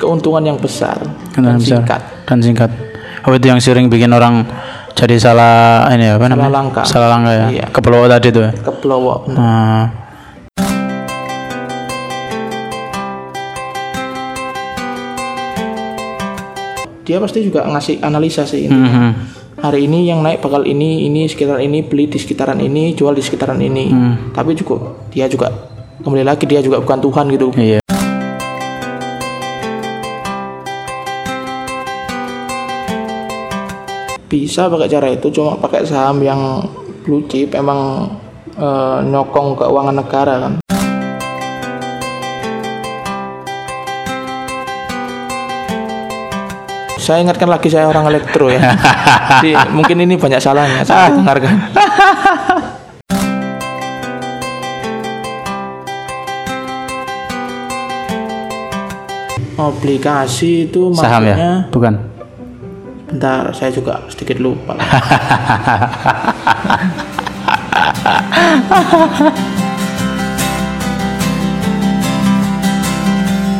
keuntungan yang besar Keuntungan dan besar. singkat. dan singkat. Oh itu yang sering bikin orang jadi salah ini apa namanya? langkah. Salah langkah ya. Iya. Kepelowo tadi tuh. ya. Keplowo. Nah, Dia pasti juga ngasih analisa sih. mhm. Hari ini yang naik bakal ini, ini sekitaran ini, beli di sekitaran ini, jual di sekitaran ini. Hmm. Tapi juga dia juga kembali lagi dia juga bukan Tuhan gitu. Iya. Bisa pakai cara itu cuma pakai saham yang blue chip emang eh, nyokong keuangan negara kan. Saya ingatkan lagi saya orang elektro ya. Jadi mungkin ini banyak salahnya saat didengarkan. Obligasi itu Saham maksudnya ya? Bukan. Bentar, saya juga sedikit lupa.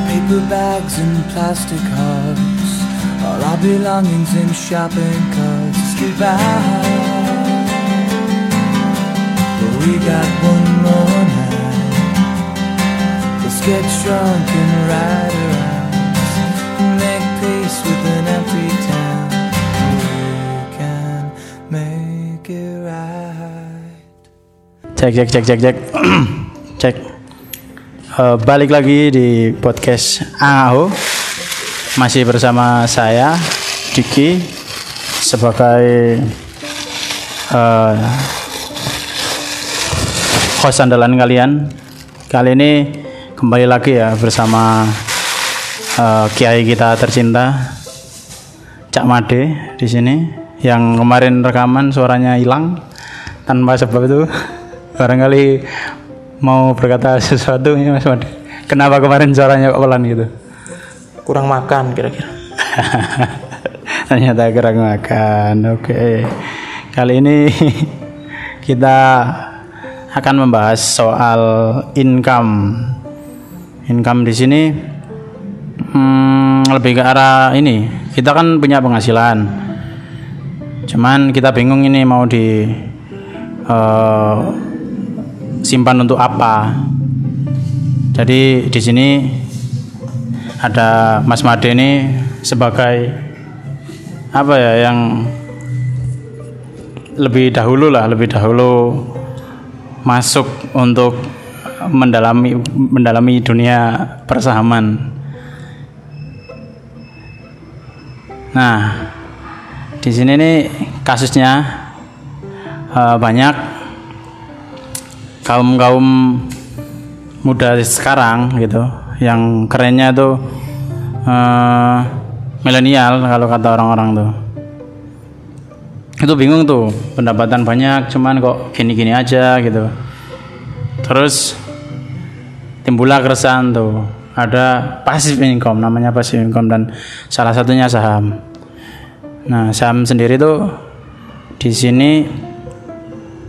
Paper bags and plastic hearts, all our belongings in shopping carts. Goodbye. But we got one more night. Let's get drunk and ride around. Cek cek cek cek cek. cek. Eh, balik lagi di podcast Angaho. Masih bersama saya Diki sebagai eh, host andalan kalian. Kali ini kembali lagi ya bersama eh, kiai kita tercinta Cak Made di sini yang kemarin rekaman suaranya hilang tanpa sebab itu barangkali mau berkata sesuatu ya Mas Made. Kenapa kemarin suaranya kok pelan gitu? Kurang makan kira-kira. Ternyata kurang makan. Oke. Kali ini kita akan membahas soal income. Income di sini hmm, lebih ke arah ini. Kita kan punya penghasilan. Cuman kita bingung ini mau di eh, simpan untuk apa. Jadi di sini ada Mas Made ini sebagai apa ya yang lebih dahulu lah lebih dahulu masuk untuk mendalami mendalami dunia persahaman. Nah, di sini nih kasusnya eh, banyak kaum kaum muda sekarang gitu yang kerennya tuh eh, milenial kalau kata orang-orang tuh. Itu bingung tuh pendapatan banyak cuman kok gini-gini aja gitu. Terus timbullah keresahan tuh. Ada passive income namanya passive income dan salah satunya saham. Nah saham sendiri tuh di sini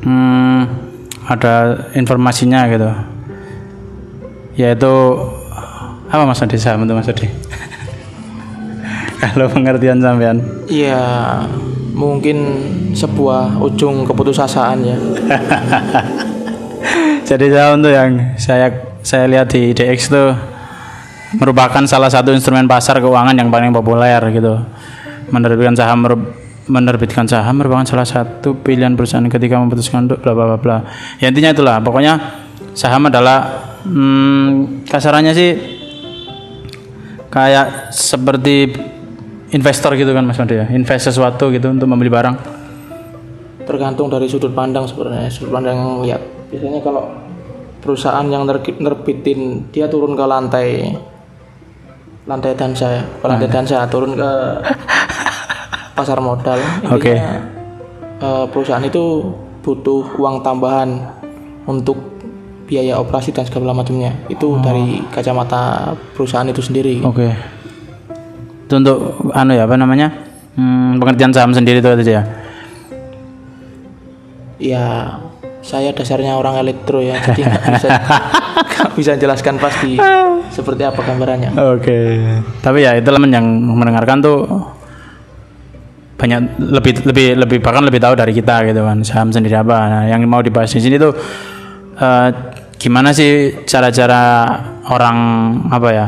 hmm, ada informasinya gitu yaitu apa maksudnya saham itu maksudnya kalau pengertian sampean Iya, mungkin sebuah ujung keputusasaan ya. Jadi saham tuh yang saya saya lihat di IDX tuh merupakan salah satu instrumen pasar keuangan yang paling populer gitu. Menerbitkan saham menerbitkan saham merupakan salah satu pilihan perusahaan ketika memutuskan untuk bla bla bla. Ya intinya itulah. Pokoknya saham adalah hmm, kasarannya sih kayak seperti investor gitu kan Mas Made ya. Invest sesuatu gitu untuk membeli barang. Tergantung dari sudut pandang sebenarnya, sudut pandang yang lihat. Biasanya kalau perusahaan yang nerbitin dia turun ke lantai lantai dansa ya, ke lantai dansa turun ke pasar modal. Oke. eh, perusahaan itu butuh uang tambahan untuk biaya operasi dan segala macamnya. Itu dari kacamata perusahaan itu sendiri. Oke. Itu untuk anu ya apa namanya? Hmm, pengertian saham sendiri itu aja ya. ya saya dasarnya orang elektro ya, jadi nggak bisa bisa jelaskan pasti seperti apa gambarannya. Oke. Tapi ya itulah yang mendengarkan tuh banyak lebih lebih lebih bahkan lebih tahu dari kita gitu kan saham sendiri apa. Nah, yang mau dibahas di sini tuh eh, gimana sih cara-cara orang apa ya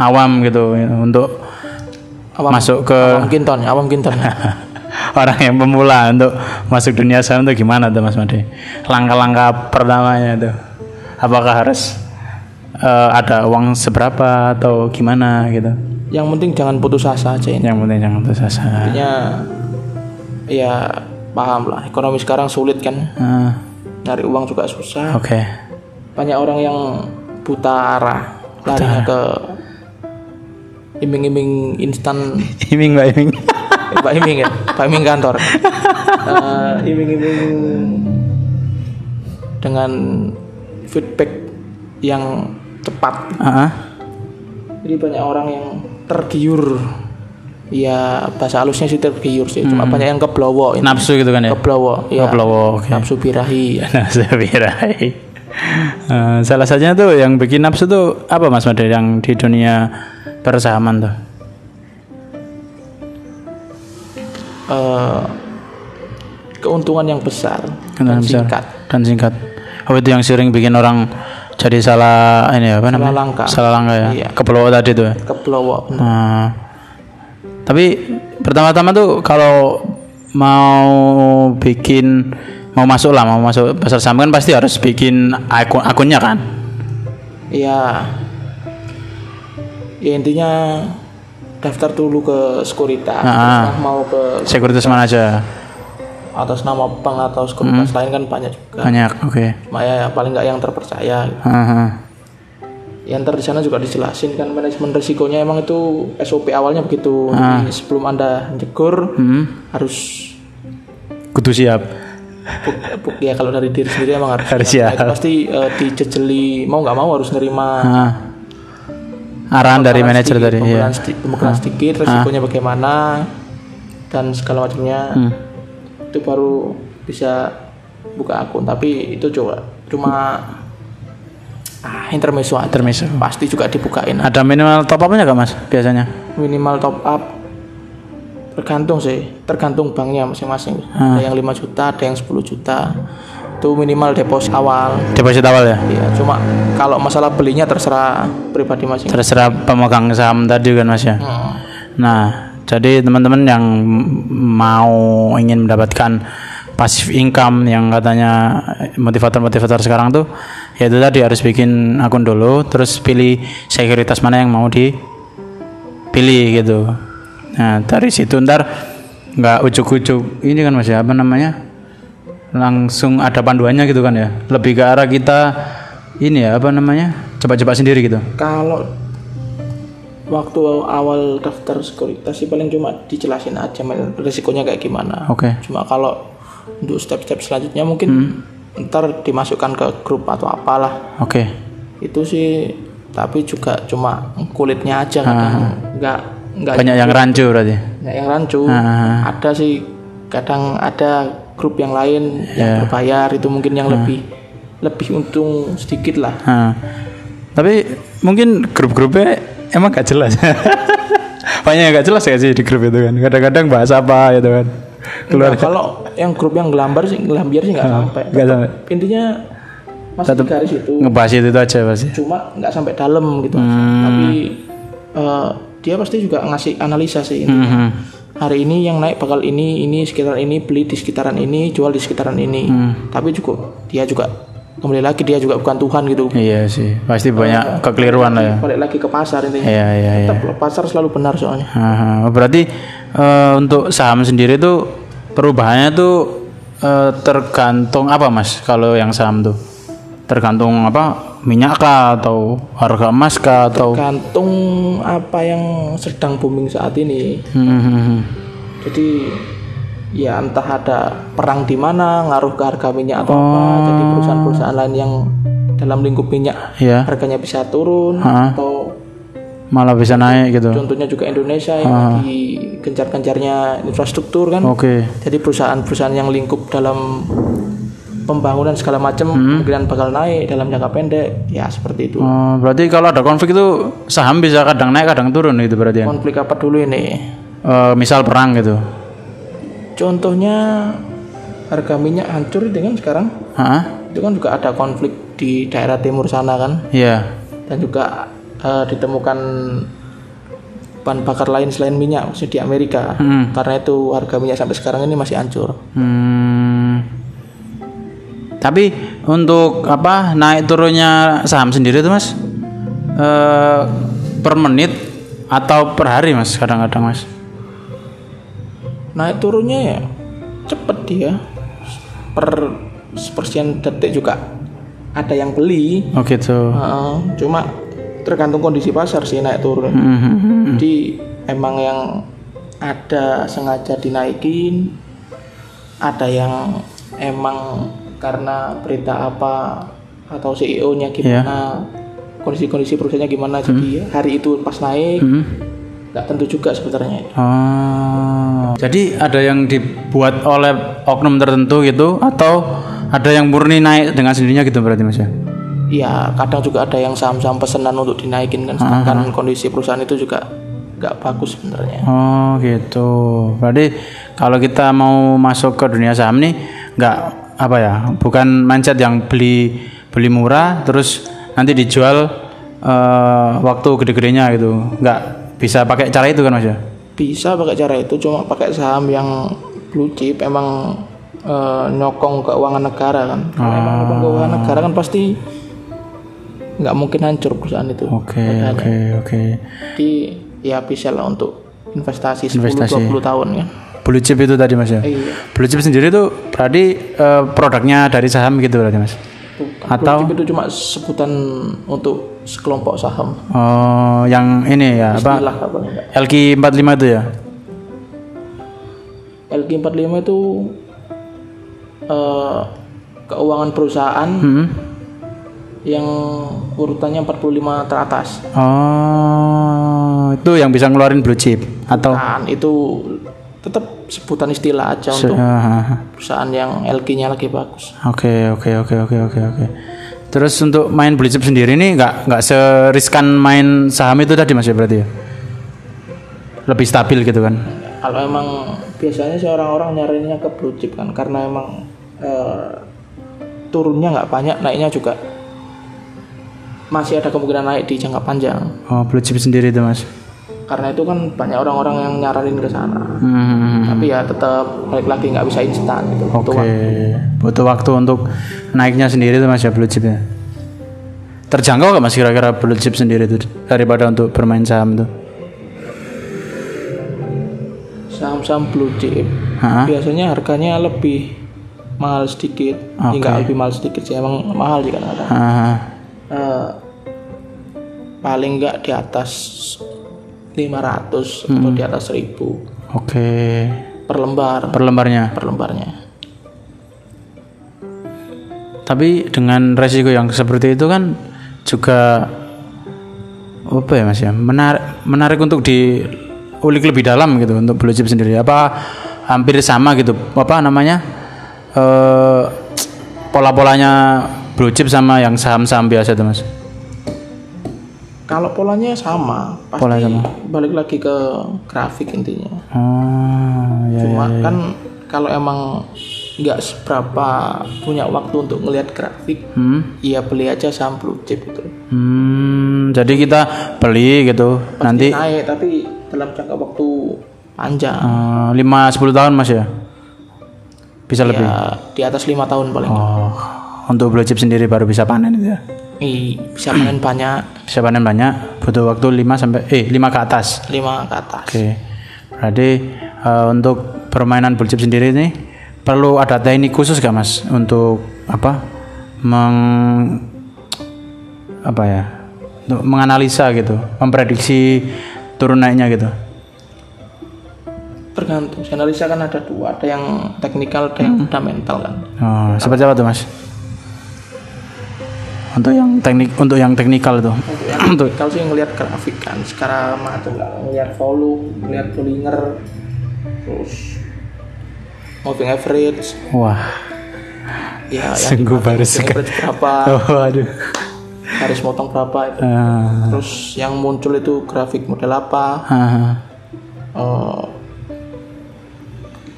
awam gitu untuk Awam, masuk ke awam kinton, awam kinton. orang yang pemula untuk masuk dunia saham tuh gimana tuh Mas Made? Langkah-langkah pertamanya tuh apakah harus eh, ada uang seberapa atau gimana gitu? Yang penting jangan putus asa aja ini. Yang penting jangan putus asa. Intinya ya paham lah, ekonomi sekarang sulit kan, Ah, nyari uang juga susah. Oke. Banyak orang yang buta arah, larinya ke iming-iming instan Iming Mbak Iming. Pak Iming ya, Pak Iming kantor. Eh, iming-iming dengan feedback yang cepat. Ah, ah. Jadi banyak orang yang tergiur. Ya bahasa halusnya sih tergiur sih. Cuma banyak yang keblowo ini. nafsu gitu kan ya? Keblowo. Ya. Keblowo, oke. Nafsu birahi. Nafsu birahi. Eh, salah satunya tuh yang bikin nafsu tuh apa Mas Made yang di dunia persahaman tuh? Eh, keuntungan yang besar Keuntungan dan besar. singkat. Dan singkat. Oh itu yang sering bikin orang jadi salah ini apa namanya? langkah. Salah langkah ya. Iya. Keblowo tadi tuh. ya? Nah, tapi pertama-tama tuh kalau mau bikin mau masuk lah mau masuk pasar saham kan pasti harus bikin akun akunnya kan Ya, ya intinya daftar dulu ke sekuritas, Ah. Terus mau ke sekuritas mana aja atas nama bank atau sekuritas lain kan banyak juga. banyak oke Cuma ya paling nggak yang terpercaya. Haha. Ya ntar di sana juga dijelasin kan manajemen risikonya emang itu SOP awalnya begitu. Jadi sebelum anda jegur Hmm, harus kudu siap buk, buk- ya kalau dari diri sendiri emang harus. Harus siap. siap. Pasti eh, dijejeli mau nggak mau harus nerima arahan dari manajer tadi ya pembelaan sedikit, pembelaan sedikit resikonya bagaimana dan segala macamnya Hmm. Itu baru bisa buka akun. Tapi itu coba cuma ah intermezzo. Intermezzo. pasti juga dibukain. Ada minimal top upnya gak mas biasanya? Minimal top up tergantung sih. Tergantung banknya masing-masing. Ah. ada yang 5 juta ada yang 10 juta. Itu minimal deposit awal. Deposit awal ya? Ya cuma kalau masalah belinya terserah pribadi masing terserah pemegang saham tadi kan mas ya? Hmm. Nah, jadi teman-teman yang mau ingin mendapatkan passive income yang katanya motivator-motivator sekarang tuh, ya itu tadi harus bikin akun dulu, terus pilih sekuritas mana yang mau dipilih gitu. Nah, dari situ ntar nggak ujuk-ujuk ini kan mas ya apa namanya, langsung ada panduannya gitu kan ya, lebih ke arah kita ini ya apa namanya, coba-coba sendiri gitu. Kalau waktu awal daftar sekuritas sih paling cuma dijelasin aja men, risikonya kayak gimana. Oke. Cuma kalau untuk step-step selanjutnya mungkin ntar dimasukkan ke grup atau apalah. Oke. Itu sih tapi juga cuma kulitnya aja kadang nggak nggak Banyak yang rancu berarti. nggak yang rancu. Ah. Ada sih kadang ada grup yang lain Ya. yang berbayar itu mungkin Ah. yang lebih lebih untung sedikit lah. Tapi mungkin grup-grupnya emang gak jelas. Banyak yang gak jelas gak sih di grup itu kan. Kadang-kadang bahas apa gitu kan. Keluar Enggak, kalau yang grup yang gelambar sih gelambiar sih nggak sampai. gak sampai. Intinya masih di garis itu, Ngebahas itu, itu aja pasti. cuma nggak sampai dalam gitu. Hmm. Tapi eh, dia pasti juga ngasih analisa sih. intinya. Mhm. Hari ini yang naik bakal ini, ini sekitaran ini, beli di sekitaran ini, jual di sekitaran ini. Hmm. Tapi juga dia juga kembali lagi dia juga bukan Tuhan gitu. Iya sih, pasti banyak kekeliruan lah ya. Balik lagi ke pasar intinya. Iya, iya, iya. Tetap pasar selalu benar soalnya. Aha, berarti eh, untuk saham sendiri tuh perubahannya tuh eh, tergantung apa mas? Kalau yang saham tuh tergantung apa minyak kah atau harga emas kah atau Gantung apa yang sedang booming saat ini. Hmm, hmm, hmm. Jadi ya entah ada perang di mana ngaruh ke harga minyak atau apa. Oh. Jadi perusahaan-perusahaan lain yang dalam lingkup minyak ya harganya bisa turun Ha. atau malah bisa naik gitu. contohnya juga Indonesia yang lagi gencar-gencarnya infrastruktur kan. Oke. Jadi perusahaan-perusahaan yang lingkup dalam pembangunan segala macam kemungkinan bakal naik dalam jangka pendek ya seperti itu Oh, berarti kalau ada konflik itu saham bisa kadang naik kadang turun gitu berarti ya. konflik apa dulu ini Eh, misal perang gitu. Contohnya harga minyak hancur dengan sekarang Hah? itu kan juga ada konflik di daerah timur sana kan Iya. dan juga eh, ditemukan bahan bakar lain selain minyak maksudnya di Amerika Hmm. karena itu harga minyak sampai sekarang ini masih hancur Hmm. Tapi untuk apa naik turunnya saham sendiri itu mas eh, per menit atau per hari mas kadang-kadang mas. Naik turunnya ya cepet dia per sepersekian detik juga ada yang beli Oh gitu. Heeh, cuma tergantung kondisi pasar sih naik turun Hmm. jadi emang yang ada sengaja dinaikin ada yang emang karena berita apa atau CEO-nya gimana kondisi-kondisi perusahaannya gimana jadi ya hari itu pas naik Hmm. Nggak tentu juga sebenarnya Oh. Jadi ada yang dibuat oleh oknum tertentu gitu atau ada yang murni naik dengan sendirinya gitu berarti mas ya? Iya, kadang juga ada yang saham-saham pesanan untuk dinaikin kan, sedangkan kondisi perusahaan itu juga nggak bagus sebenarnya. Oh gitu. Berarti kalau kita mau masuk ke dunia saham nih nggak apa ya? Bukan mindset yang beli beli murah terus nanti dijual eh, waktu gede-gedenya gitu. Nggak bisa pakai cara itu kan mas ya? Bisa pakai cara itu, cuma pakai saham yang blue chip, emang eh, nyokong keuangan negara kan. Kalau emang nyokong keuangan negara kan pasti nggak mungkin hancur perusahaan itu. Oke oke oke. Jadi ya bisa lah untuk investasi 10-20 Investasi. tahun kan. Blue chip itu tadi mas ya? Iya. Blue chip sendiri tuh berarti eh, produknya dari saham gitu berarti mas? Atau- itu cuma sebutan untuk sekelompok saham. Oh yang ini ya apa? Istilah apa enggak? LQ45 itu ya? LG45 itu eh, keuangan perusahaan Hmm. yang urutannya 45 teratas. Oh itu yang bisa ngeluarin blue chip atau? Kan itu tetap sebutan istilah aja untuk Ah, perusahaan yang LG-nya lagi bagus. Oke oke oke oke oke oke. Terus untuk main blue chip sendiri ini nggak nggak seriskan main saham itu tadi mas ya berarti ya? Lebih stabil gitu kan? Kalau emang biasanya sih orang-orang nyarinya ke blue chip kan karena emang eh, turunnya nggak banyak, naiknya juga masih ada kemungkinan naik di jangka panjang. Oh blue chip sendiri itu mas? Karena itu kan banyak orang-orang yang nyaranin ke sana. Hmm. Tapi ya tetap balik lagi nggak bisa instan gitu. Oke, Butuh waktu. butuh waktu untuk naiknya sendiri tuh mas ya blue chipnya. Terjangkau gak mas kira-kira blue chip sendiri tuh daripada untuk bermain saham tuh? Saham-saham blue chip Hah? biasanya harganya lebih mahal sedikit. Hingga lebih mahal sedikit sih emang mahal sih kadang-kadang. Ah, Eh, paling nggak di atas 500 atau di atas 1000 Oke, per lembar per lembarnya. per lembarnya. Tapi dengan resiko yang seperti itu kan juga apa ya mas ya menarik menarik untuk diulik lebih dalam gitu untuk blue chip sendiri. Apa hampir sama gitu? Apa namanya eh pola-polanya blue chip sama yang saham-saham biasa tuh mas? Kalau polanya sama, pasti Pola sama. balik lagi ke grafik intinya. Oh ya. Cuma kan kalau emang nggak seberapa punya waktu untuk ngelihat grafik, Hmm. ya beli aja saham blue chip itu. Hmm, jadi kita beli gitu nanti Naik tapi dalam jangka waktu panjang. eh, lima sepuluh tahun mas ya bisa lebih. Ya di atas lima tahun paling. Oh, untuk blue chip sendiri baru bisa panen itu ya. Bisa panen banyak, Bisa panen banyak, butuh waktu 5 sampai eh 5 ke atas. lima ke atas. Oke. Berarti eh, untuk permainan blue chip sendiri ini perlu ada teknik khusus gak Mas untuk apa? Meng apa ya? Untuk menganalisa gitu, memprediksi turun naiknya gitu. Tergantung. Analisa kan ada dua, ada yang teknikal, ada yang fundamental kan. Oh, seperti apa tuh Mas? Untuk yang teknik untuk yang teknikal itu. Untuk Kalau sih ngelihat grafik kan, secara macam lah, ngelihat volume, ngelihat Bollinger, terus moving average, wah. ya Sungguh moving average berapa? Oh, aduh. garis motong berapa itu. Ah, terus yang muncul itu grafik model apa?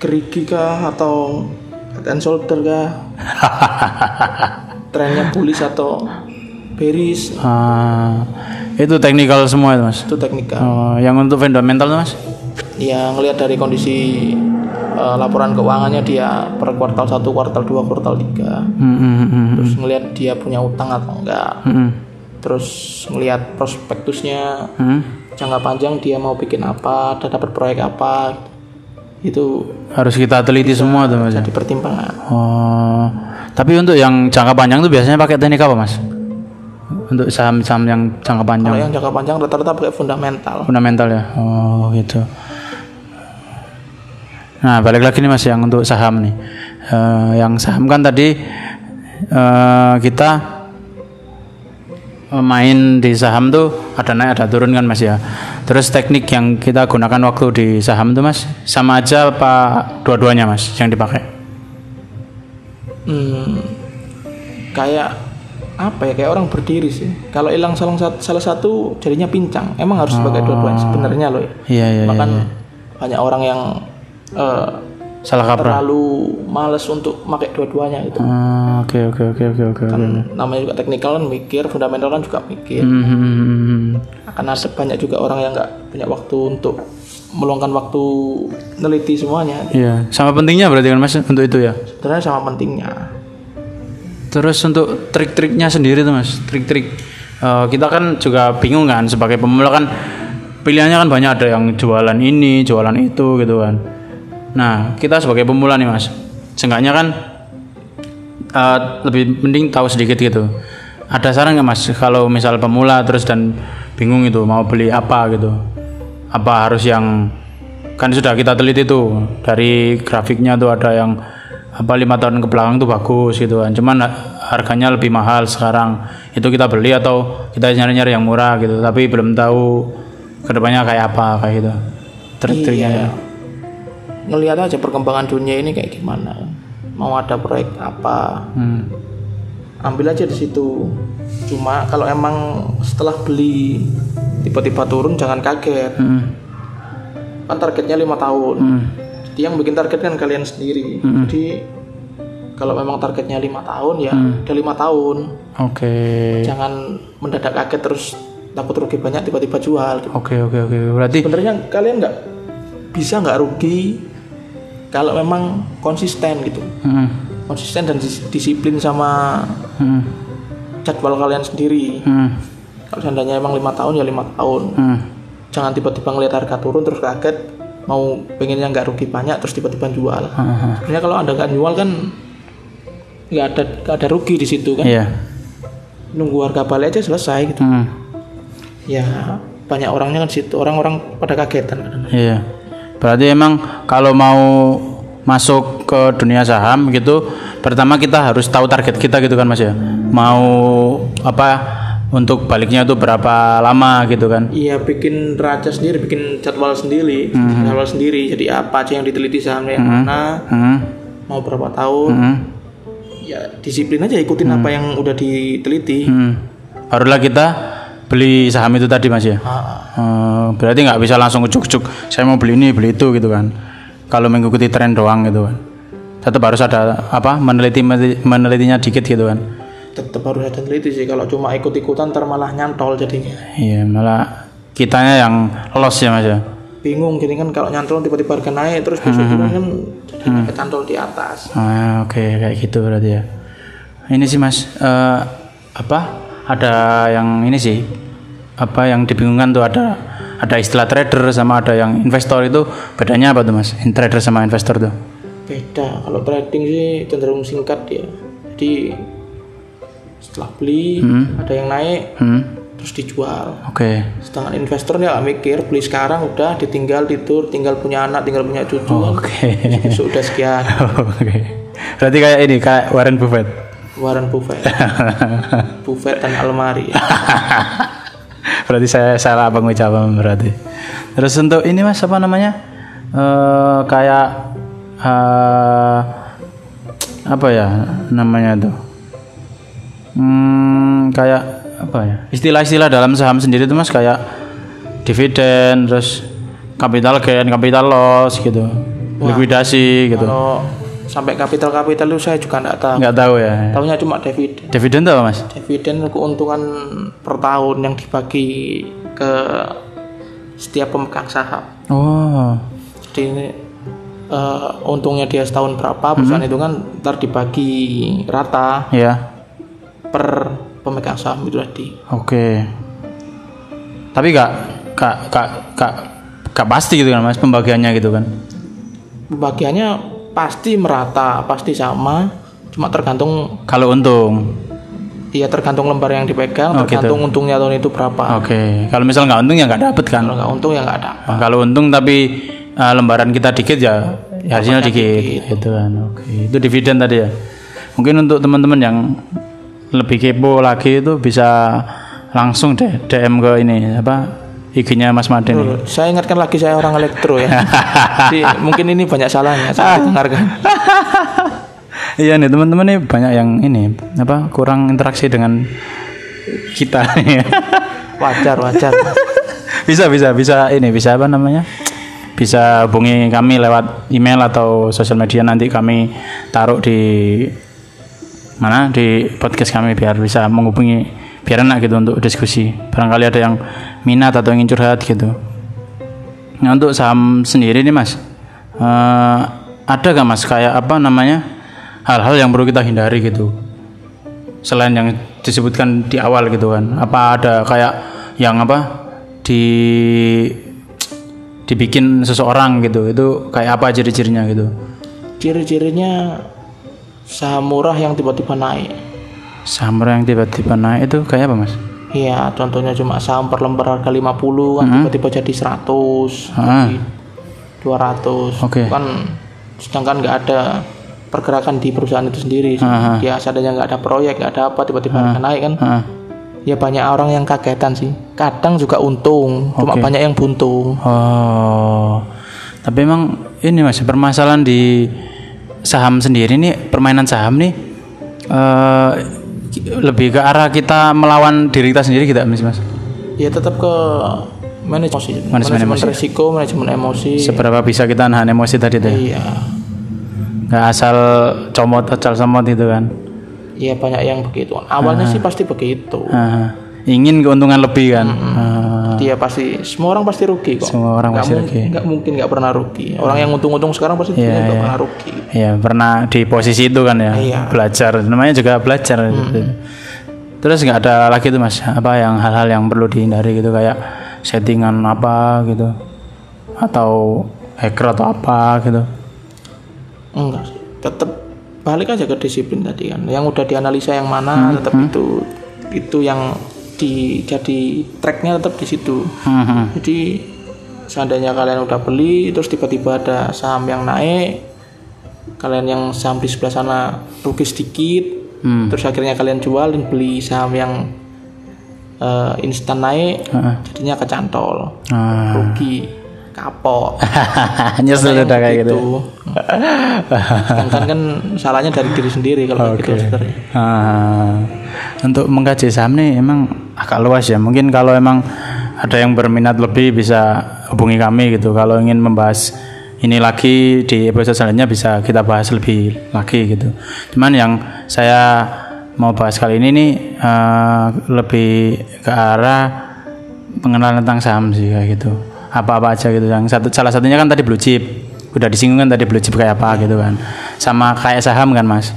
Gerigi kah atau head and shoulder kah trennya bullish atau bearish? Ah. itu teknikal semua itu mas. Itu teknikal oh, yang untuk fundamental mas? Ya ngelihat dari kondisi eh, laporan keuangannya dia per kuartal 1, kuartal 2, kuartal 3 hmm, hmm, hmm, hmm, terus ngelihat dia punya utang atau enggak. Hmm, terus ngelihat prospektusnya hmm. jangka panjang dia mau bikin apa dan dapat proyek apa. Itu harus kita teliti semua tuh mas ya? jadi pertimbangan. Oh tapi untuk yang jangka panjang tuh biasanya pakai teknik apa mas? Untuk saham-saham yang jangka panjang. kalau yang jangka panjang rata-rata pakai fundamental. Fundamental ya? Oh gitu. Nah balik lagi nih mas yang untuk saham nih. Eh, yang saham kan tadi eh, kita main di saham tuh ada naik ada turun kan mas ya? Terus teknik yang kita gunakan waktu di saham tuh mas sama aja apa dua-duanya mas yang dipakai hmm, kayak apa ya kayak orang berdiri sih. Kalau hilang salah satu salah satu jadinya pincang. Emang harus pakai dua-duanya sebenarnya loh ya. Iya iya, iya. bahkan banyak orang yang eh, salah kaprah. terlalu males untuk pakai dua-duanya itu Ah, oke oke oke oke oke kan namanya juga teknikal kan mikir fundamental kan juga mikir. Hmm, hmm, hmm, hmm. akan ada banyak juga orang yang nggak punya waktu untuk meluangkan waktu neliti semuanya Iya, sama pentingnya berarti kan mas untuk itu ya. sebenarnya sama pentingnya Terus untuk trik-triknya sendiri tuh mas, trik-trik Eh, kita kan juga bingung kan sebagai pemula kan pilihannya kan banyak ada yang jualan ini, jualan itu gitu kan. Nah kita sebagai pemula nih mas, seenggaknya kan eh, lebih mending tahu sedikit gitu. Ada saran nggak mas kalau misal pemula terus dan bingung itu mau beli apa gitu? Apa harus yang kan sudah kita teliti tuh dari grafiknya tuh ada yang apa lima tahun ke belakang tuh bagus gitu kan. Cuman ha- harganya lebih mahal sekarang. Itu kita beli atau kita nyari-nyari yang murah gitu. Tapi belum tahu ke depannya kayak apa kayak gitu. Trik-triknya ya. ngelihat aja perkembangan dunia ini kayak gimana. Mau ada proyek apa. Hmm. Ambil aja di situ. Cuma kalau emang setelah beli tiba-tiba turun jangan kaget. Hmm. kan targetnya lima tahun. Hmm. jadi yang bikin target kan kalian sendiri. Jadi kalau memang targetnya lima tahun ya udah lima tahun. Oke. Jangan mendadak kaget terus takut rugi banyak tiba-tiba jual. Oke oke oke. Berarti sebenarnya kalian nggak bisa nggak rugi kalau memang konsisten gitu. Hmm. Konsisten dan dis- disiplin sama Hmm. jadwal kalian sendiri Hmm. kalau seandainya emang lima tahun ya lima tahun Hmm. jangan tiba-tiba ngeliat harga turun terus kaget mau pengennya nggak rugi banyak terus tiba-tiba jual Hmm. sebenarnya kalau anda nggak jual kan nggak ada nggak ada rugi di situ kan iya nunggu harga balik aja selesai gitu Hmm. ya banyak orangnya kan situ orang-orang pada kagetan Iya. Berarti emang kalau mau masuk ke dunia saham gitu, pertama kita harus tahu target kita gitu kan Mas ya. Mau apa untuk baliknya itu berapa lama gitu kan. Iya bikin raja sendiri, bikin jadwal sendiri, jadwal sendiri. Jadi apa aja yang diteliti sahamnya yang mana, Hmm. mau berapa tahun, Hmm. ya disiplin aja ikutin apa yang udah diteliti. Hmm. Barulah kita beli saham itu tadi Mas ya. Ah, Eh, berarti nggak bisa langsung ujuk-ujuk saya mau beli ini beli itu gitu kan. Kalau mengikuti tren doang gitu kan. Tetap harus ada apa meneliti menelitinya dikit gitu kan. tetap harus ada teliti sih. Kalau cuma ikut-ikutan ntar malah nyantol jadinya. Iya malah kitanya yang loss ya Mas ya. Bingung gini kan kalau nyantol tiba-tiba harga naik terus besok turun kan jadi kecantol di atas. Ah, oke kayak gitu berarti ya. Ini sih mas, eh, apa? Ada yang ini sih, apa yang dibingungkan tuh ada ada istilah trader sama ada yang investor itu bedanya apa tuh mas? Trader sama investor tuh? Beda. Kalau trading sih cenderung singkat ya. Jadi setelah beli ada yang naik Hmm, terus dijual. oke. Sedangkan investor ya nggak mikir beli sekarang udah ditinggal tidur, tinggal punya anak, tinggal punya cucu. kan. Oke. Besok udah sekian. Oke. Berarti kayak ini kayak Warren Buffett. Warren Buffett. Buffett dan almari. berarti saya salah pengucapan berarti. Terus untuk ini mas apa namanya? Eh kayak eh apa ya namanya tuh hmm, kayak apa ya? Istilah-istilah dalam saham sendiri itu mas kayak dividen terus capital gain capital loss gitu. Likuidasi gitu. Kalau sampai kapital-kapital itu saya juga nggak tahu. nggak tahu ya Tahunya cuma dividen. dividen apa mas Dividen keuntungan per tahun yang dibagi ke setiap pemegang saham. oh Jadi ini eh, untungnya dia setahun berapa perusahaan itu kan ntar dibagi rata ya per pemegang saham itu tadi. oke tapi gak gak gak gak gak pasti gitu kan mas pembagiannya gitu kan Pembagiannya pasti merata, pasti sama, cuma tergantung kalau untung Iya tergantung lembar yang dipegang, Oh, gitu. tergantung untungnya tahun itu berapa. oke kalau misal nggak untung ya nggak dapet kan Kalau nggak untung ya nggak ada. Nah, kalau untung tapi uh, lembaran kita dikit ya, ya hasilnya dikit, gitu kan. Oke, itu dividen tadi ya. Mungkin untuk teman-teman yang lebih kepo lagi itu bisa langsung deh DM ke ini apa IG-nya Mas Madin. ini. Saya ingatkan lagi saya orang elektro ya. Jadi mungkin ini banyak salahnya saya dengarkan. Iya nih teman-teman nih banyak yang ini apa kurang interaksi dengan kita. Wajar wajar. bisa bisa bisa ini bisa apa namanya? Bisa hubungi kami lewat email atau sosial media nanti kami taruh di mana di podcast kami biar bisa menghubungi biar enak gitu untuk diskusi. Barangkali ada yang minat atau ingin curhat gitu. Nah untuk saham sendiri nih mas, eh, ada gak mas kayak apa namanya hal-hal yang perlu kita hindari gitu? Selain yang disebutkan di awal gitu kan, apa ada kayak yang apa di dibikin seseorang gitu? Itu kayak apa ciri-cirinya gitu? Ciri-cirinya saham murah yang tiba-tiba naik. Saham yang tiba-tiba naik itu kayak apa mas? Iya, contohnya cuma saham per lembar harga 50 kan tiba-tiba jadi 100, Ah. jadi 200. Oke. Kan sedangkan nggak ada pergerakan di perusahaan itu sendiri. Ah, Dia seadanya nggak ada proyek, nggak ada apa tiba-tiba harga naik kan. Ah, Ya banyak orang yang kagetan sih. Kadang juga untung, cuma Oke. banyak yang buntung. Oh, tapi emang ini mas permasalahan di saham sendiri nih permainan saham nih eh lebih ke arah kita melawan diri kita sendiri kita mas mas. Ya tetap ke manajemen emosi. Manajemen Manajemen emosi. risiko, manajemen emosi. Seberapa bisa kita nahan emosi tadi tuh? ya? Iya. Nggak asal comot asal somot itu kan? Iya banyak yang begitu. Awalnya sih pasti begitu. Ah, ingin keuntungan lebih kan? Ah, Dia pasti semua orang pasti rugi kok. Semua orang Nggak pasti rugi. nggak mungkin nggak pernah rugi. Orang yang untung-untung sekarang pasti Iya, nggak iya. pernah rugi. ya pernah di posisi itu kan ya? Iya. Belajar, namanya juga belajar. gitu. Terus nggak ada lagi tuh mas, apa yang hal-hal yang perlu dihindari gitu kayak settingan apa gitu, atau hacker atau apa gitu? Enggak sih. Tetap balik aja ke disiplin tadi kan. Yang udah dianalisa yang mana Hmm, tetap itu itu yang di jadi tracknya tetap di situ. Hmm, hmm. Jadi seandainya kalian udah beli terus tiba-tiba ada saham yang naik, kalian yang saham di sebelah sana rugi sedikit, Hmm. terus akhirnya kalian jual dan beli saham yang eh, instan naik, Heeh. jadinya kecantol, Ah. rugi, kapok. Nyesel udah kayak gitu. Sedangkan kan salahnya dari diri sendiri kalau kayak gitu sebenarnya. Untuk mengkaji saham nih emang agak luas ya. Mungkin kalau emang ada yang berminat lebih bisa hubungi kami gitu. Kalau ingin membahas ini lagi di episode selanjutnya bisa kita bahas lebih lagi gitu. Cuman yang saya mau bahas kali ini nih eh, lebih ke arah pengenalan tentang saham sih kayak gitu. Apa-apa aja gitu. Yang satu salah satunya kan tadi blue chip. Udah disinggung kan tadi blue chip kayak apa gitu kan. Sama kayak saham kan, Mas.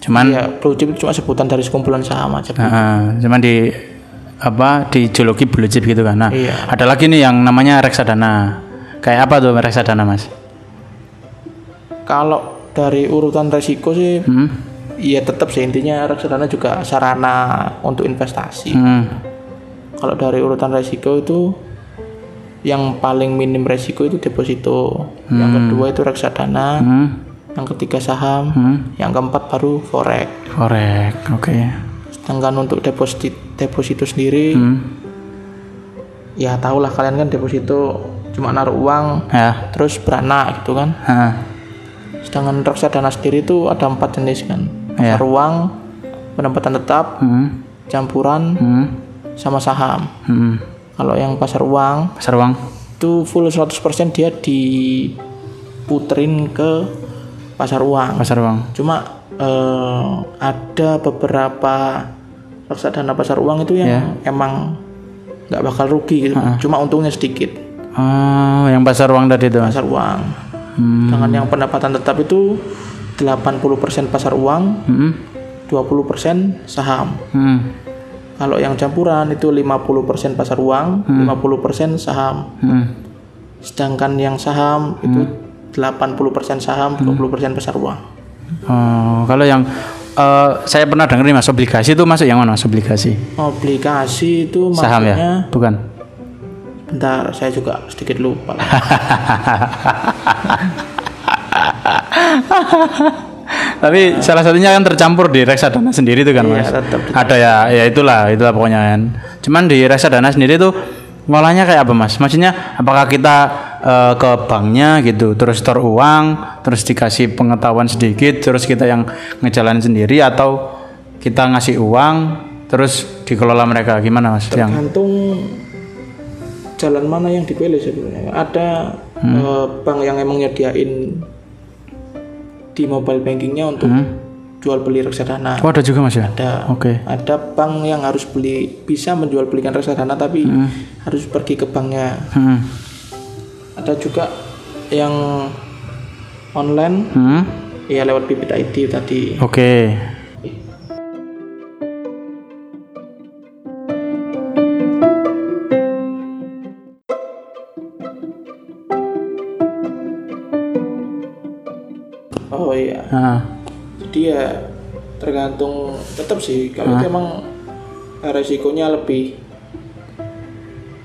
Cuman Iya, blue chip itu cuma sebutan dari sekumpulan saham aja. Nah, cuman di apa dijuluki blue chip gitu kan. Nah, Iya. ada lagi nih yang namanya reksadana. Kayak apa tuh reksadana, Mas? Kalau dari urutan resiko sih, Hmm. ya tetap sih intinya reksadana juga sarana untuk investasi. Hmm. Kalau dari urutan resiko itu yang paling minim resiko itu deposito, yang kedua itu reksadana, Hmm. Yang ketiga saham, Hmm. yang keempat baru forex. Korek. Oke. Sedangkan untuk deposito deposito sendiri, Hmm. ya tahulah kalian kan deposito cuma naruh uang Ya. terus beranak gitu kan. Hah. Sedangkan reksadana sendiri itu ada empat jenis kan. Iya. Pasar uang, pendapatan tetap, Hmm. campuran, Hmm. sama saham. Hmm. Kalau yang pasar uang Pasar uang. itu full 100% dia diputerin ke pasar uang. Pasar uang. Cuma eh, ada beberapa reksadana pasar uang itu yang Ya. emang nggak bakal rugi gitu. Cuma untungnya sedikit Oh, yang pasar uang tadi itu. Pasar uang. Hmm. Dengan yang pendapatan tetap itu 80% pasar uang, Hmm. 20% saham. Hmm. Kalau yang campuran itu 50% pasar uang, 50% saham. Hmm. Sedangkan yang saham itu 80% saham, 20% pasar uang. Oh, kalau yang eh, saya pernah dengar nih Mas obligasi itu masuk yang mana Mas obligasi? Obligasi itu Saham maksudnya ya? Bukan. bentar saya juga sedikit lupa. Tapi salah satunya kan tercampur di reksadana sendiri itu kan Iya, Mas. tetap. Ada ya, ya itulah, itulah pokoknya kan. Cuman di reksadana sendiri tuh ngolahnya kayak apa Mas? Maksudnya apakah kita eh, ke banknya gitu, terus store uang, terus dikasih pengetahuan sedikit, terus kita yang ngejalanin sendiri atau kita ngasih uang, terus dikelola mereka gimana Mas? Yang Tergantung jalan mana yang dipilih sebenarnya. Ada Hmm. eh, bank yang emang nyediain di mobile bankingnya untuk Hmm. jual beli reksadana. Oh, ada juga Mas ya? Ada Oke. ada bank yang harus beli bisa menjual belikan reksadana tapi harus pergi ke banknya. Hmm. Ada juga yang online Hmm. ya lewat Bibit ID tadi. Oke. Oh iya. Ah. Jadi ya tergantung tetap sih kalau itu emang resikonya lebih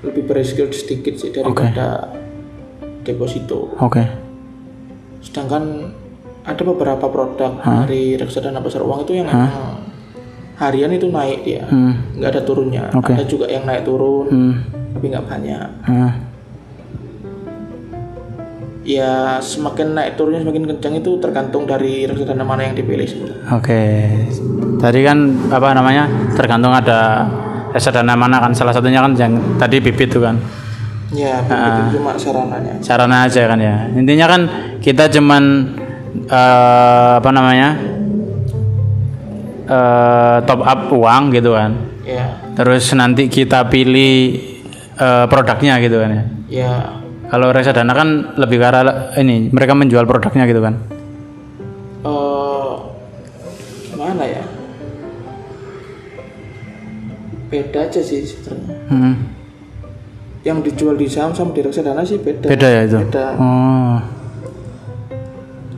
lebih beresiko sedikit sih daripada deposito. Oke. Sedangkan ada beberapa produk dari reksadana pasar uang itu yang emang harian itu naik dia, Hmm. nggak ada turunnya. Oke. Ada juga yang naik turun, Hmm. tapi nggak banyak. Ya semakin naik turunnya semakin kencang itu tergantung dari reksadana mana yang dipilih sebenarnya. Oke. Tadi kan apa namanya? Tergantung ada reksadana mana kan salah satunya kan yang tadi bibit tuh kan. Ya, itu cuma sarananya. Sarana aja kan ya. Intinya kan kita cuman eh, apa namanya? eh, top up uang gitu kan. Ya, Terus nanti kita pilih eh, produknya gitu kan ya. ya Kalau reksadana kan lebih ke arah ini mereka menjual produknya gitu kan. eh gimana ya? Beda aja sih sebenarnya. Hmm. Yang dijual di saham sama di reksadana sih beda. Beda ya itu. Beda. Oh.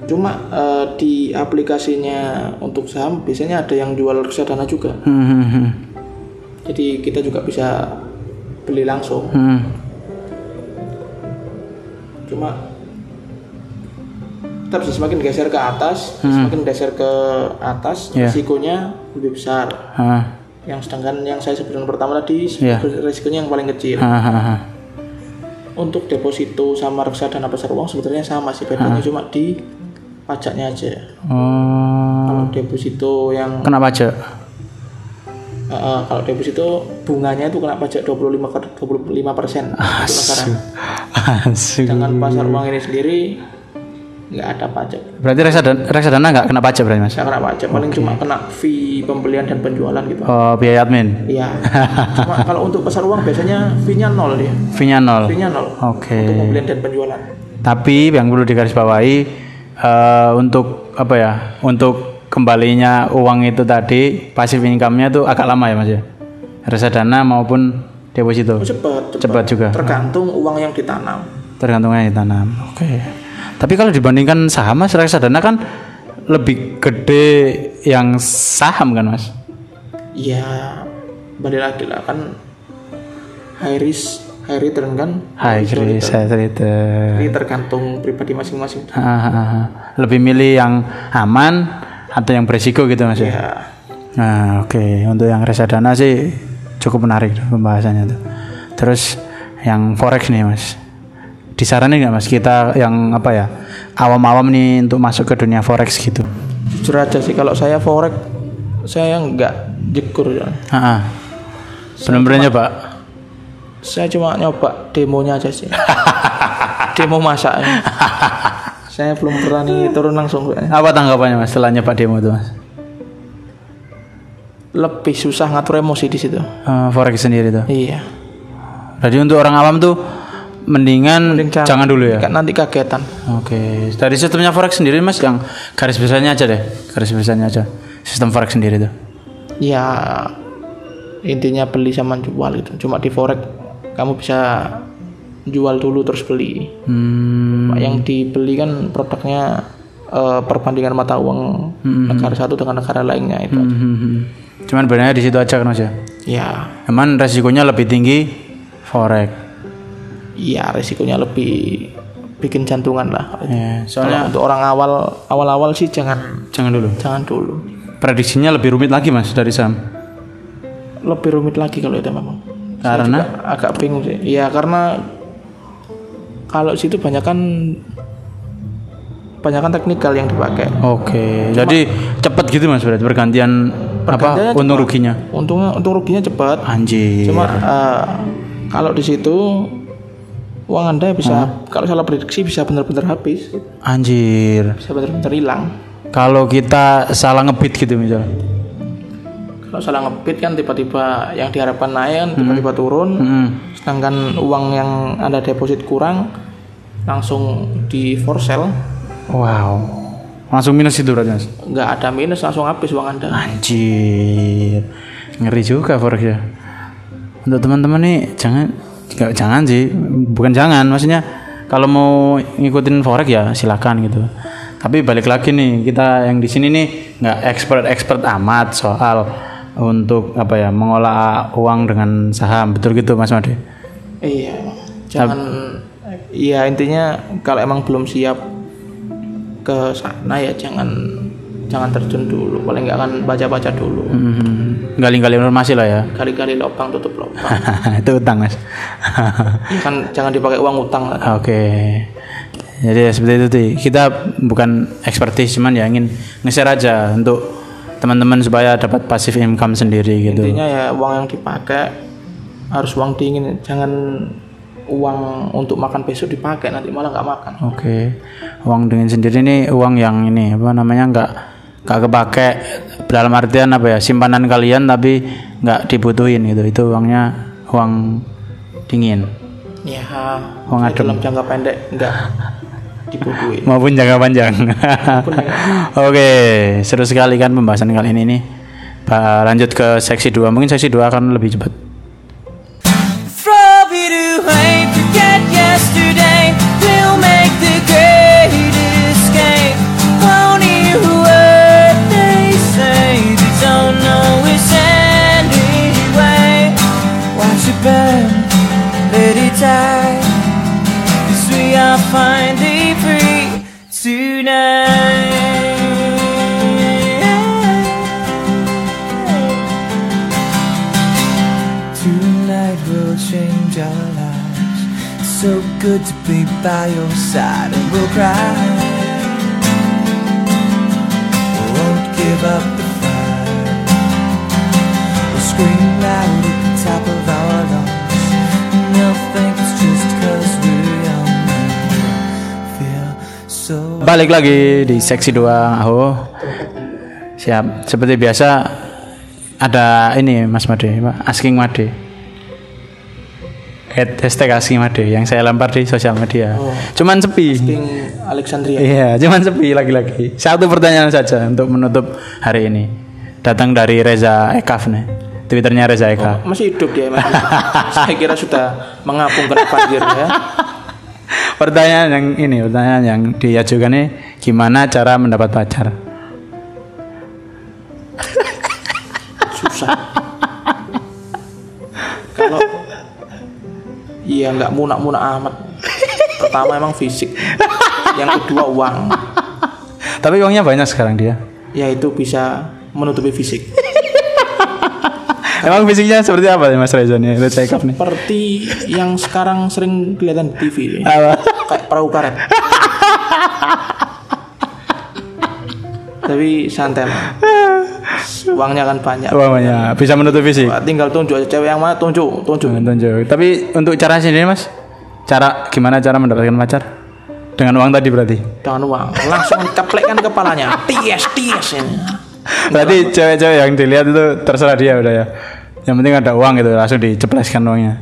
Cuma eh, di aplikasinya untuk saham biasanya ada yang jual reksadana juga. Hmm, hmm, hmm. Jadi kita juga bisa beli langsung. Hmm. Cuma tetap sih semakin geser ke atas, semakin geser ke atas, Hmm. Iya. risikonya lebih besar. Ah. Yang sedangkan yang saya sebutkan pertama tadi Iya. risikonya yang paling kecil. Ah, ah, ah. Untuk deposito sama reksadana pasar uang sebetulnya sama sih bedanya cuma di pajaknya aja. Oh. Kalau deposito yang Kena pajak. eh, kalau deposito bunganya itu kena pajak 25 ke 25 persen. Asik. Sedangkan pasar uang ini sendiri nggak ada pajak, Berarti reksadana, reksadana nggak kena pajak berarti mas? nggak kena pajak, paling cuma kena fee pembelian dan penjualan gitu. Oh biaya admin. Iya. cuma kalau untuk pasar uang biasanya fee-nya nol dia, Fee-nya nol. fee-nya nol Oke. untuk pembelian dan penjualan. Tapi yang perlu digarisbawahi eh, untuk apa ya? Untuk kembalinya uang itu tadi pasif income-nya tuh agak lama ya mas ya? Reksadana maupun deposito. Oh, cepat, cepat, Cepat juga. Tergantung uang yang ditanam. Tergantungnya ditanam. Oke. Tapi kalau dibandingkan saham mas, reksadana kan lebih gede yang saham kan mas? Ya balik lagi lah kan high risk, high return kan. Hai Chris, saya cerita. Ini tergantung pribadi masing-masing. Lebih milih yang aman atau yang beresiko gitu mas ya? Ya, Nah oke untuk yang reksadana sih cukup menarik pembahasannya tuh. Terus yang forex nih mas, disaranin nggak mas kita yang apa ya awam-awam nih untuk masuk ke dunia forex gitu Jujur aja sih kalau saya forex saya nggak jekur ya. Bener-bener nyoba Saya cuma nyoba demonya aja sih. Demo masak. saya belum berani turun langsung. Apa tanggapannya mas setelah nyoba demo itu mas Lebih susah ngatur emosi di situ. Eh, forex sendiri tuh Iya. jadi untuk orang awam tuh mendingan Mending jangan dulu ya Kan nanti kagetan. Oke, dari sistemnya forex sendiri mas yang garis besarnya aja deh, garis besarnya aja. Sistem forex sendiri tuh. Ya intinya beli sama jual itu. Cuma di forex kamu bisa jual dulu terus beli. Hmm, Yang dibeli kan produknya eh, perbandingan mata uang negara satu dengan negara lainnya itu. hmm, hmm, hmm. Cuman benarnya di situ aja kan mas ya. Ya, Emang resikonya lebih tinggi forex. Iya resikonya lebih bikin jantungan lah. Ya, Soalnya soalnya untuk orang awal awal-awal sih jangan jangan dulu. jangan dulu. Prediksinya lebih rumit lagi mas dari saham. Lebih rumit lagi kalau itu memang. Karena agak bingung sih. Iya karena kalau situ banyak kan banyak kan teknikal yang dipakai. oke, jadi cepet gitu mas berarti pergantian apa untung ruginya. Untungnya untung ruginya cepat. Anjir. Cuma eh, kalau di situ uang anda bisa kalau salah prediksi bisa benar-benar habis, Anjir. bisa benar-benar hilang. Kalau kita salah ngebit gitu misal. Kalau salah ngebit kan tiba-tiba yang diharapkan naik kan tiba-tiba turun, Hmm. sedangkan uang yang anda deposit kurang langsung di for sale, Wow. Langsung minus itu berarti mas. nggak ada minus langsung habis uang anda. Anjir, ngeri juga forex ya. Untuk teman-teman nih jangan jangan sih, bukan jangan, maksudnya kalau mau ngikutin forex ya silakan gitu. Tapi balik lagi nih kita yang di sini nih nggak expert expert amat soal untuk apa ya mengolah uang dengan saham betul gitu Mas Made. Iya, jangan. Iya intinya kalau emang belum siap ke sana ya jangan jangan terjun dulu. Paling nggak akan baca-baca dulu. Hmm, gali-gali informasi lah ya. Kali-kali lubang tutup lubang. itu utang mas. Kan jangan dipakai uang utang. Oke. Jadi ya seperti itu tuh. Kita bukan ekspertis cuman ya ingin nge-share aja untuk teman-teman supaya dapat pasif income sendiri gitu. Intinya ya uang yang dipakai harus uang dingin. Jangan uang untuk makan besok dipakai nanti malah nggak makan. Oke. Uang dengan sendiri nih uang yang ini apa namanya nggak nggak kepake dalam artian apa ya simpanan kalian tapi nggak dibutuhin gitu. Itu uangnya uang dingin Ya, Uang adem. dalam jangka pendek nggak dibutuhin. maupun jangka panjang. Oke, seru sekali kan pembahasan kali ini nih. Lanjut ke seksi 2. Mungkin seksi 2 akan lebih cepat. Die. 'Cause we are finally free tonight. Tonight will change our lives. So good to be by your side, and we'll cry. Won't give up the fight. We'll scream loud at the top of our lungs. Balik lagi di seksi 2 Aho. Siap. Seperti biasa ada ini Mas Made, asking Made. Head- Hashtag asking Made yang saya lempar di sosial media. Cuman sepi. King Alexandria. Iya, cuman sepi lagi-lagi. Satu pertanyaan saja untuk menutup hari ini. Datang dari Reza Ekaf nih. Twitternya Reza Ekaf. Masih hidup dia masih. Saya kira sudah mengapung kena banjir ya. Pertanyaan yang ini, pertanyaan yang diajukan nih, gimana cara mendapat pacar? Susah. Kalau Iya nggak munak-munak amat. Pertama emang fisik. Yang kedua uang. Tapi uangnya banyak sekarang dia. Ya itu bisa menutupi fisik. Emang fisiknya seperti apa nih Mas Reza nih? Reza Ekap nih. Seperti yang sekarang sering kelihatan di TV. Apa? Kayak perahu karet. Tapi santai lah. Uangnya kan banyak. Uangnya bisa menutup fisik. Tinggal tunjuk aja cewek yang mana tunjuk, tunjuk. Tunjuk. Tapi untuk cara sendiri Mas, cara gimana cara mendapatkan pacar? Dengan uang tadi berarti. Dengan uang. Langsung ceplekkan kepalanya. Ties, ties ini. Berarti cewek-cewek yang dilihat itu terserah dia udah ya. Yang penting ada uang gitu, langsung dicepleskan uangnya.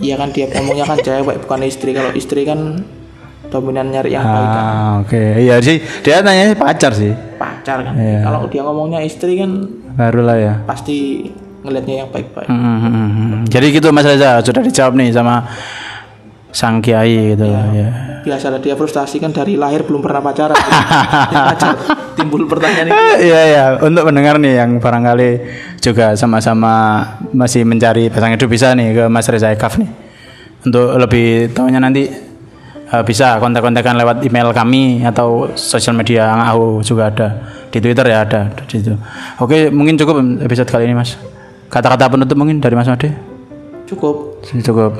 Iya kan dia ngomongnya kan cewek bukan istri. Kalau istri kan dominan nyari yang baik kan. Ah, oke. Iya sih. Dia nanya pacar sih. Pacar kan. Iya. Kalau dia ngomongnya istri kan Barulah ya. pasti ngelihatnya yang baik-baik. Hmm, hmm. Jadi gitu Mas Reza sudah dijawab nih sama sang kiai gitu ya. Biasa ada dia frustasi kan dari lahir belum pernah pacaran. Pacar timbul pertanyaan itu. Iya ya, untuk pendengar nih yang barangkali juga sama-sama masih mencari pasangan hidup bisa nih ke Mas Reza Ekaf nih. Untuk lebih tahunya nanti eh, bisa kontak-kontakan lewat email kami atau sosial media AU juga ada di Twitter ya ada di situ. Oke, mungkin cukup episode kali ini Mas. Kata-kata penutup mungkin dari Mas Made? Cukup. Cukup.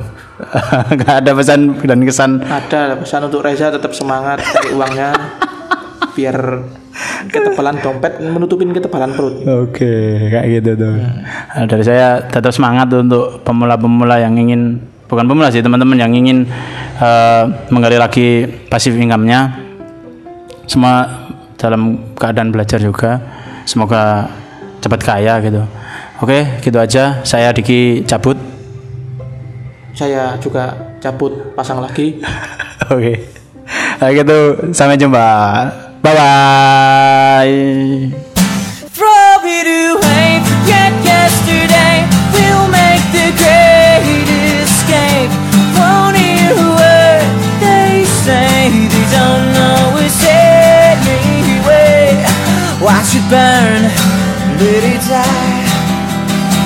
Gak ada pesan dan kesan Ada pesan untuk Reza tetap semangat cari uangnya biar ketebalan dompet menutupin ketebalan perut. Oke, kayak gitu tuh. Nah, dari saya tetap semangat untuk pemula-pemula yang ingin bukan pemula sih teman-teman yang ingin eh, menggali lagi pasif income-nya. Semua dalam keadaan belajar juga. Semoga cepat kaya gitu. Oke, gitu aja. Saya Diki cabut. Saya juga cabut pasang lagi. Oke. Nah, gitu. Sampai jumpa. Bye bye. Throw it away, forget yesterday. We'll make the great escape. Won't hear a word they say. They don't know us anyway. Watch it burn, let it die.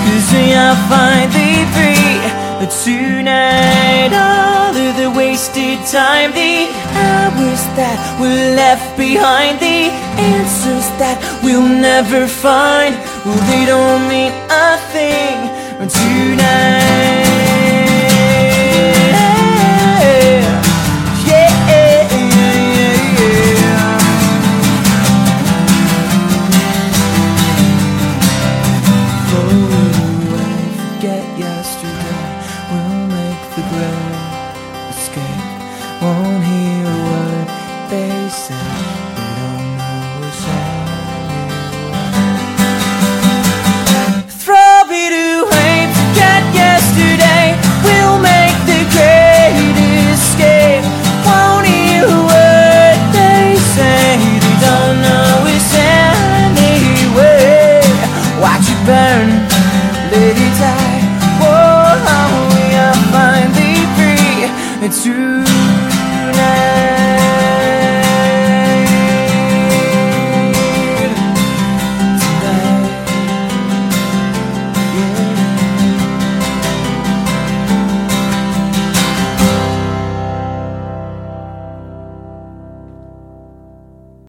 Cause we are finally free tonight. All of the wasted time, the hours that were left behind, the answers that we'll never find. Well, they don't mean a thing tonight. to